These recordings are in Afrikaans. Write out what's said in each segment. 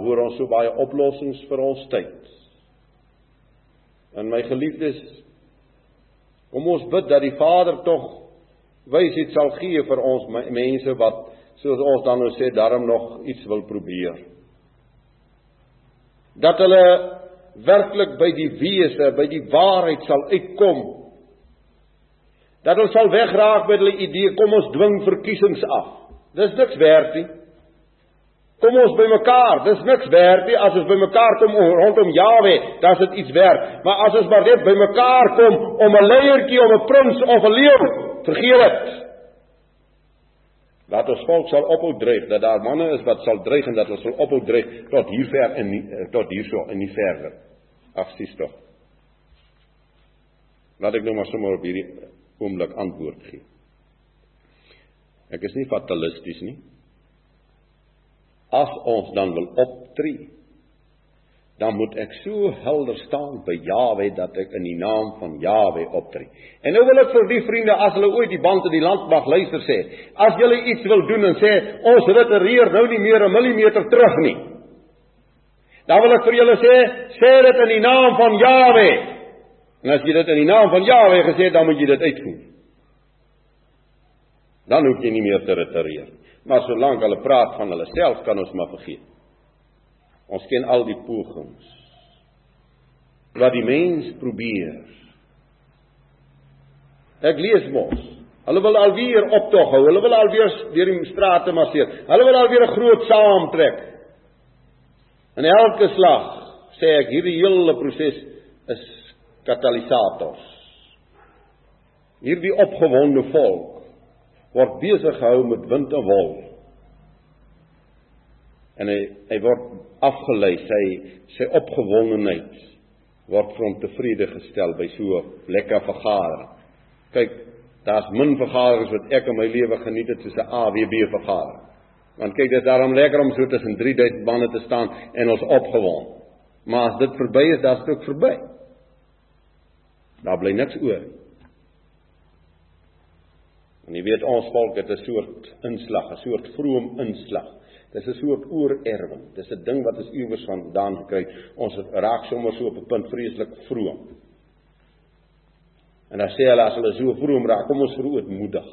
Hoor ons so baie oplossings vir ons tyd. En my geliefdes, kom ons bid dat die Vader tog wysheid sal gee vir ons mense wat soos ons dan nou sê daarom nog iets wil probeer. Dat hulle werklik by die wese, by die waarheid sal uitkom. Dat hulle sal wegraak met hulle idee kom ons dwing verkiesings af. Dis niks werd nie. Kom ons by mekaar, dis niks werd nie as ons by mekaar kom rondom Jawe, dan is dit iets werd. Maar as ons maar net by mekaar kom om 'n leiertjie, om 'n prins of 'n leeu, vergeet dit. Laat ons volk sal ophou dreig dat daar manne is wat sal dreig en dat ons sal ophou dreig tot hier ver in nie, eh, tot hierso in die verder. Ag sies tog. Laat ek nou maar sommer op hierdie oomblik antwoord gee. Ek is nie fatalisties nie as ons dan wil optree dan moet ek so helder staan by Jawe dat ek in die naam van Jawe optree. En nou wil ek vir die vriende as hulle ooit die band in die land mag luister sê, as julle iets wil doen en sê ons retireer nou nie meer 'n millimeter terug nie. Dan wil ek vir julle sê, sê dit in die naam van Jawe. En as jy dit in die naam van Jawe gesê het, dan moet jy dit uitvoer. Dan hoef jy nie meer te retireer nie. Maar solank hulle praat van hulle self, kan ons maar vergeet. Ons ken al die pogings wat die mens probeer. Ek lees mos. Hulle wil alweer optog hou. Hulle wil alweer deur die strate marseer. Hulle wil alweer 'n groot saamtrek. In elke slag sê ek hierdie hele proses is katalisators. Hierdie opgewonde volk word besig gehou met wind en wol. En hy hy word afgelei, sy sy opgewondenheid word vir hom tevrede gestel by so lekker vergadering. Kyk, daar's min vergaderings wat ek in my lewe geniet het soos 'n AWB vergadering. Want kyk, dit is daarom lekker om so tussen 3000 manne te staan en ons opgewonde. Maar as dit verby is, dan is dit ook verby. Daar bly niks oor nie. En jy weet ons volk het 'n soort inslag, 'n soort vroom inslag. Dis 'n soort oorerwing. Dis 'n ding wat ons iewers vandaan gekry het. Ons raak sommer so op 'n punt vreeslik vroom. En dan sê hulle as hulle so vroom raak, kom ons verootmoedig.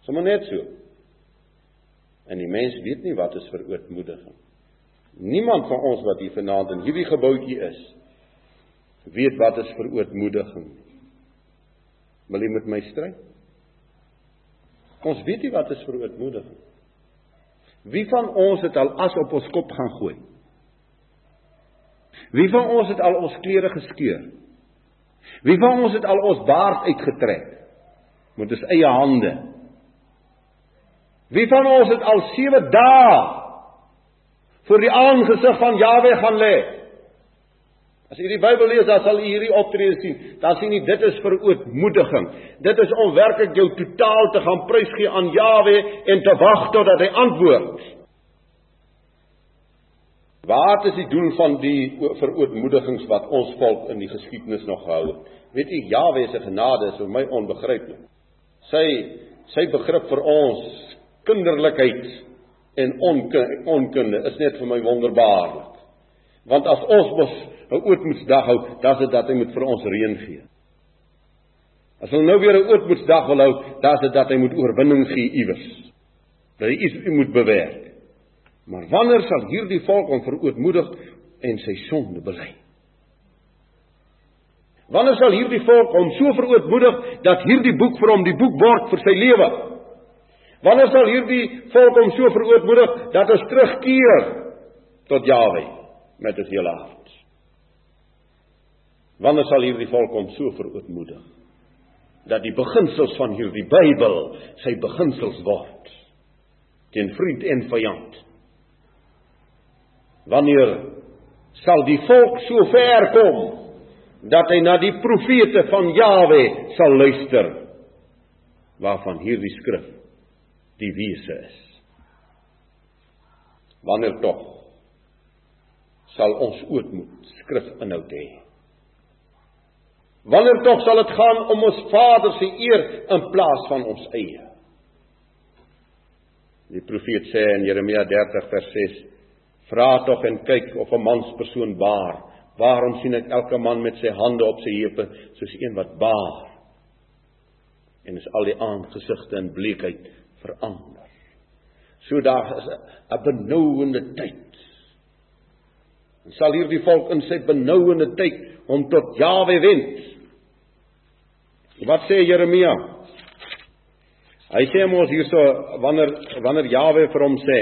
Sommige net so. En die mens weet nie wat is verootmoediging. Niemand van ons wat hier vanaand in hierdie gebouetjie is, weet wat is verootmoediging. Wil jy met my stry? Ons weet nie wat is verootmoediging. Wie van ons het al as op ons kop gaan gooi? Wie van ons het al ons klere geskeur? Wie van ons het al ons baard uitgetrek met ons eie hande? Wie van ons het al 7 dae voor die aangesig van Jahwe gaan lê? As u die Bybel lees, dan sal u hierdie optrede sien. Dan sien u dit is vir ootmoediging. Dit is om werklik jou totaal te gaan prysgee aan Jawe en te wag totdat hy antwoord. Wat is die doel van die verootmoedigings wat ons volk in die geskiedenis nog gehou het? Weet u, Jawe se genade is vir my onbegryplik. Sy sy begrip vir ons kinderlikheid en onkunde is net vir my wonderbaarlik. Want as ons mos 'n ootmoedsdag hou, dan is dit dat hy moet vir ons reën gee. As hulle nou weer 'n ootmoedsdag wil hou, dan is dit dat hy moet oorwinning gee iewers. Dat hy iets moet bewerk. Maar wanneer sal hierdie volk hom verootmoedig en sy sonde bely? Wanneer sal hierdie volk hom so verootmoedig dat hierdie boek vir hom die boek word vir sy lewe? Wanneer sal hierdie volk hom so verootmoedig dat hy terugkeer tot Jahwe? met dit hele hart. Wanneer sal hierdie volk hom so verootmoedig dat die beginsels van hierdie Bybel sy beginsels word teen vriend en vyand? Wanneer sal die volk so ver kom dat hy na die profete van Jawe sal luister waarvan hierdie skrif die wese is? Wanneer tog sal ons ootmoed skrif inhoud hê. Wanneer tog sal dit gaan om ons Vader se eer in plaas van ons eie? Die profeet sê in Jeremia 30 vers 6: Vra tog en kyk of 'n manspersoon baar. Waarom sien ek elke man met sy hande op sy heupe soos een wat baar? En is al die aangesigte in bleekheid verander. So daar is 'n benouende tyd. En sal hierdie volk in sy benouende tyd om tot Jawe wend. Wat sê Jeremia? Hy sê mos hierso wanneer wanneer Jawe vir hom sê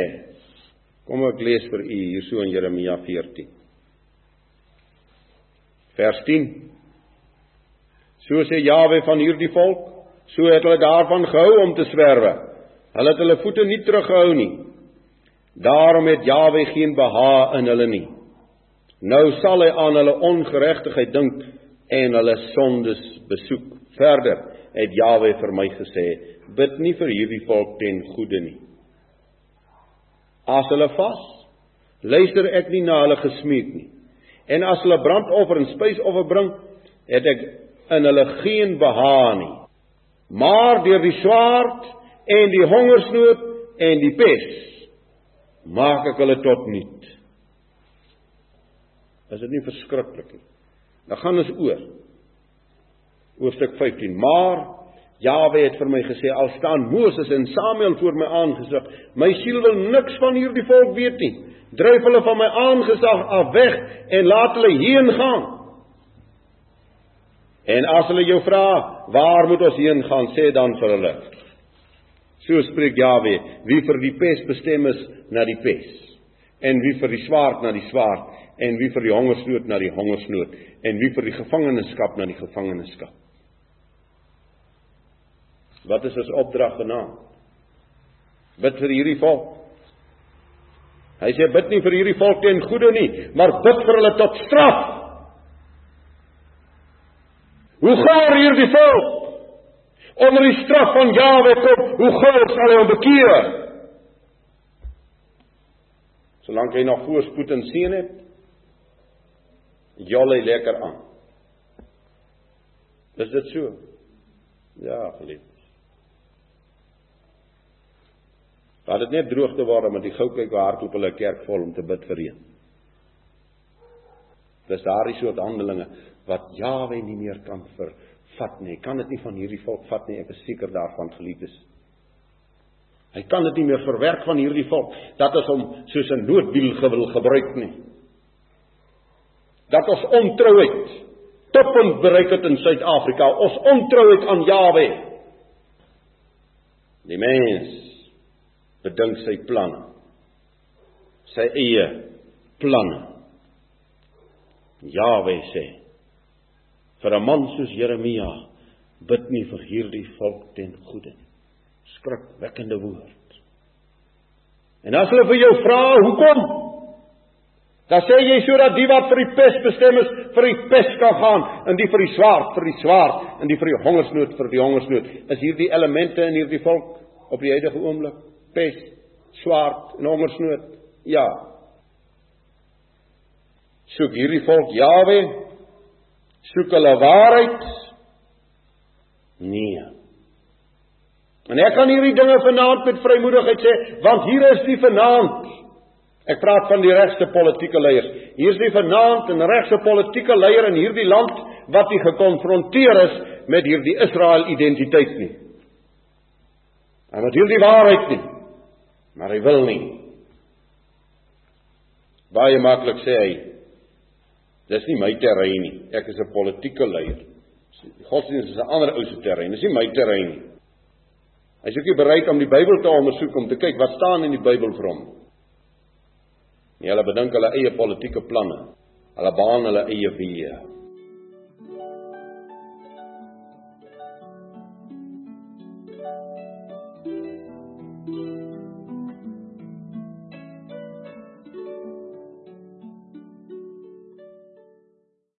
Kom ek lees vir u hierso in Jeremia 14. Vers 10. So sê Jawe van hierdie volk, so het hulle daarvan gehou om te swerwe. Hulle het hulle voete nie teruggehou nie. Daarom het Jawe geen beha in hulle nie. Nou sal hy aan hulle ongeregtigheid dink en hulle sondes besoek. Verder het Jawe vir my gesê: Bid nie vir hierdie volk ten goeie nie. As hulle vas, luister ek nie na hulle gesmeek nie. En as hulle brandoffer en spysoffer bring, het ek in hulle geen behaag nie. Maar deur die swaard en die hongersnood en die pes maak ek hulle tot niet. Is dit nie verskriklik nie? Dan gaan ons oor. Hoofstuk 15. Maar Jawe het vir my gesê al staan Moses en Samuel voor my aangesig, my siel wil niks van hierdie volk weet nie. Dryf hulle van my aangesig af weg en laat hulle heen gaan. En as hulle jou vra, waar moet ons heen gaan, sê dan vir hulle. So spreek Jawe, wie vir die pes bestem is, na die pes. En wie vir die swaard na die swaard en wie vir die hongersnood na die hongersnood en wie vir die gevangenskap na die gevangenskap. Wat is ons opdrag vanaand? Bid vir hierdie volk. Hy sê bid nie vir hierdie volk ten goeie nie, maar bid vir hulle tot straf. Hoe gouer hierdie volk onder die straf van Jawe kom, hoe gouer sal hy hom bekeer? Solank hy nog voorspoed en seën het, jol hy lekker aan. Is dit so? Ja, geliefd. Laat dit net droog te word met die goukyk hardloop hulle kerk vol om te bid vir reën. Dis daardie soort handelinge wat Jawe nie meer kan vervat nie. Kan dit nie van hierdie volk vat nie. Ek is seker daarvan geliefdes. Hy kan dit nie meer verwerk van hierdie volk dat ons hom soos 'n noodwiel gewil gebruik nie. Dat ons ontrouheid toppunt bereik het in Suid-Afrika. Ons ontrouheid aan Jawe. Die mens bedink sy planne. Sy eie planne. Jawe sê vir 'n man soos Jeremia bid nie vir hierdie volk ten goeie nie. Skrikwekkende woord. En as hulle vir jou vra hoekom Dan sê jy sodat die wat vir die pes bestem is, vir die pes kan gaan, en die vir die swaard, vir die swaard, en die vir die hongersnood, vir die hongersnood. Is hierdie elemente in hierdie volk op die huidige oomblik? pes, swaard en hongersnood. Ja. Soek hierdie volk Jawe? Soek hulle waarheid? Nee. En ek kan hierdie dinge vanaand met vrymoedigheid sê, want hier is die vanaand. Ek praat van die regste politieke leiers. Hier is die vanaand 'n regse politieke leier in hierdie land wat nie gekonfronteer is met hierdie Israel identiteit nie. En met hierdie waarheid nie maar hy wil nie. Baie maklik sê hy dis nie my terrein nie. Ek is 'n politieke leier. Godsdienst is 'n ander ou se terrein. Dis nie my terrein nie. Is ook nie bereid om die Bybel te ondersoek om te kyk wat staan in die Bybel vir hom. Nie hulle bedink hulle eie politieke planne. Hulle baan hulle eie weë.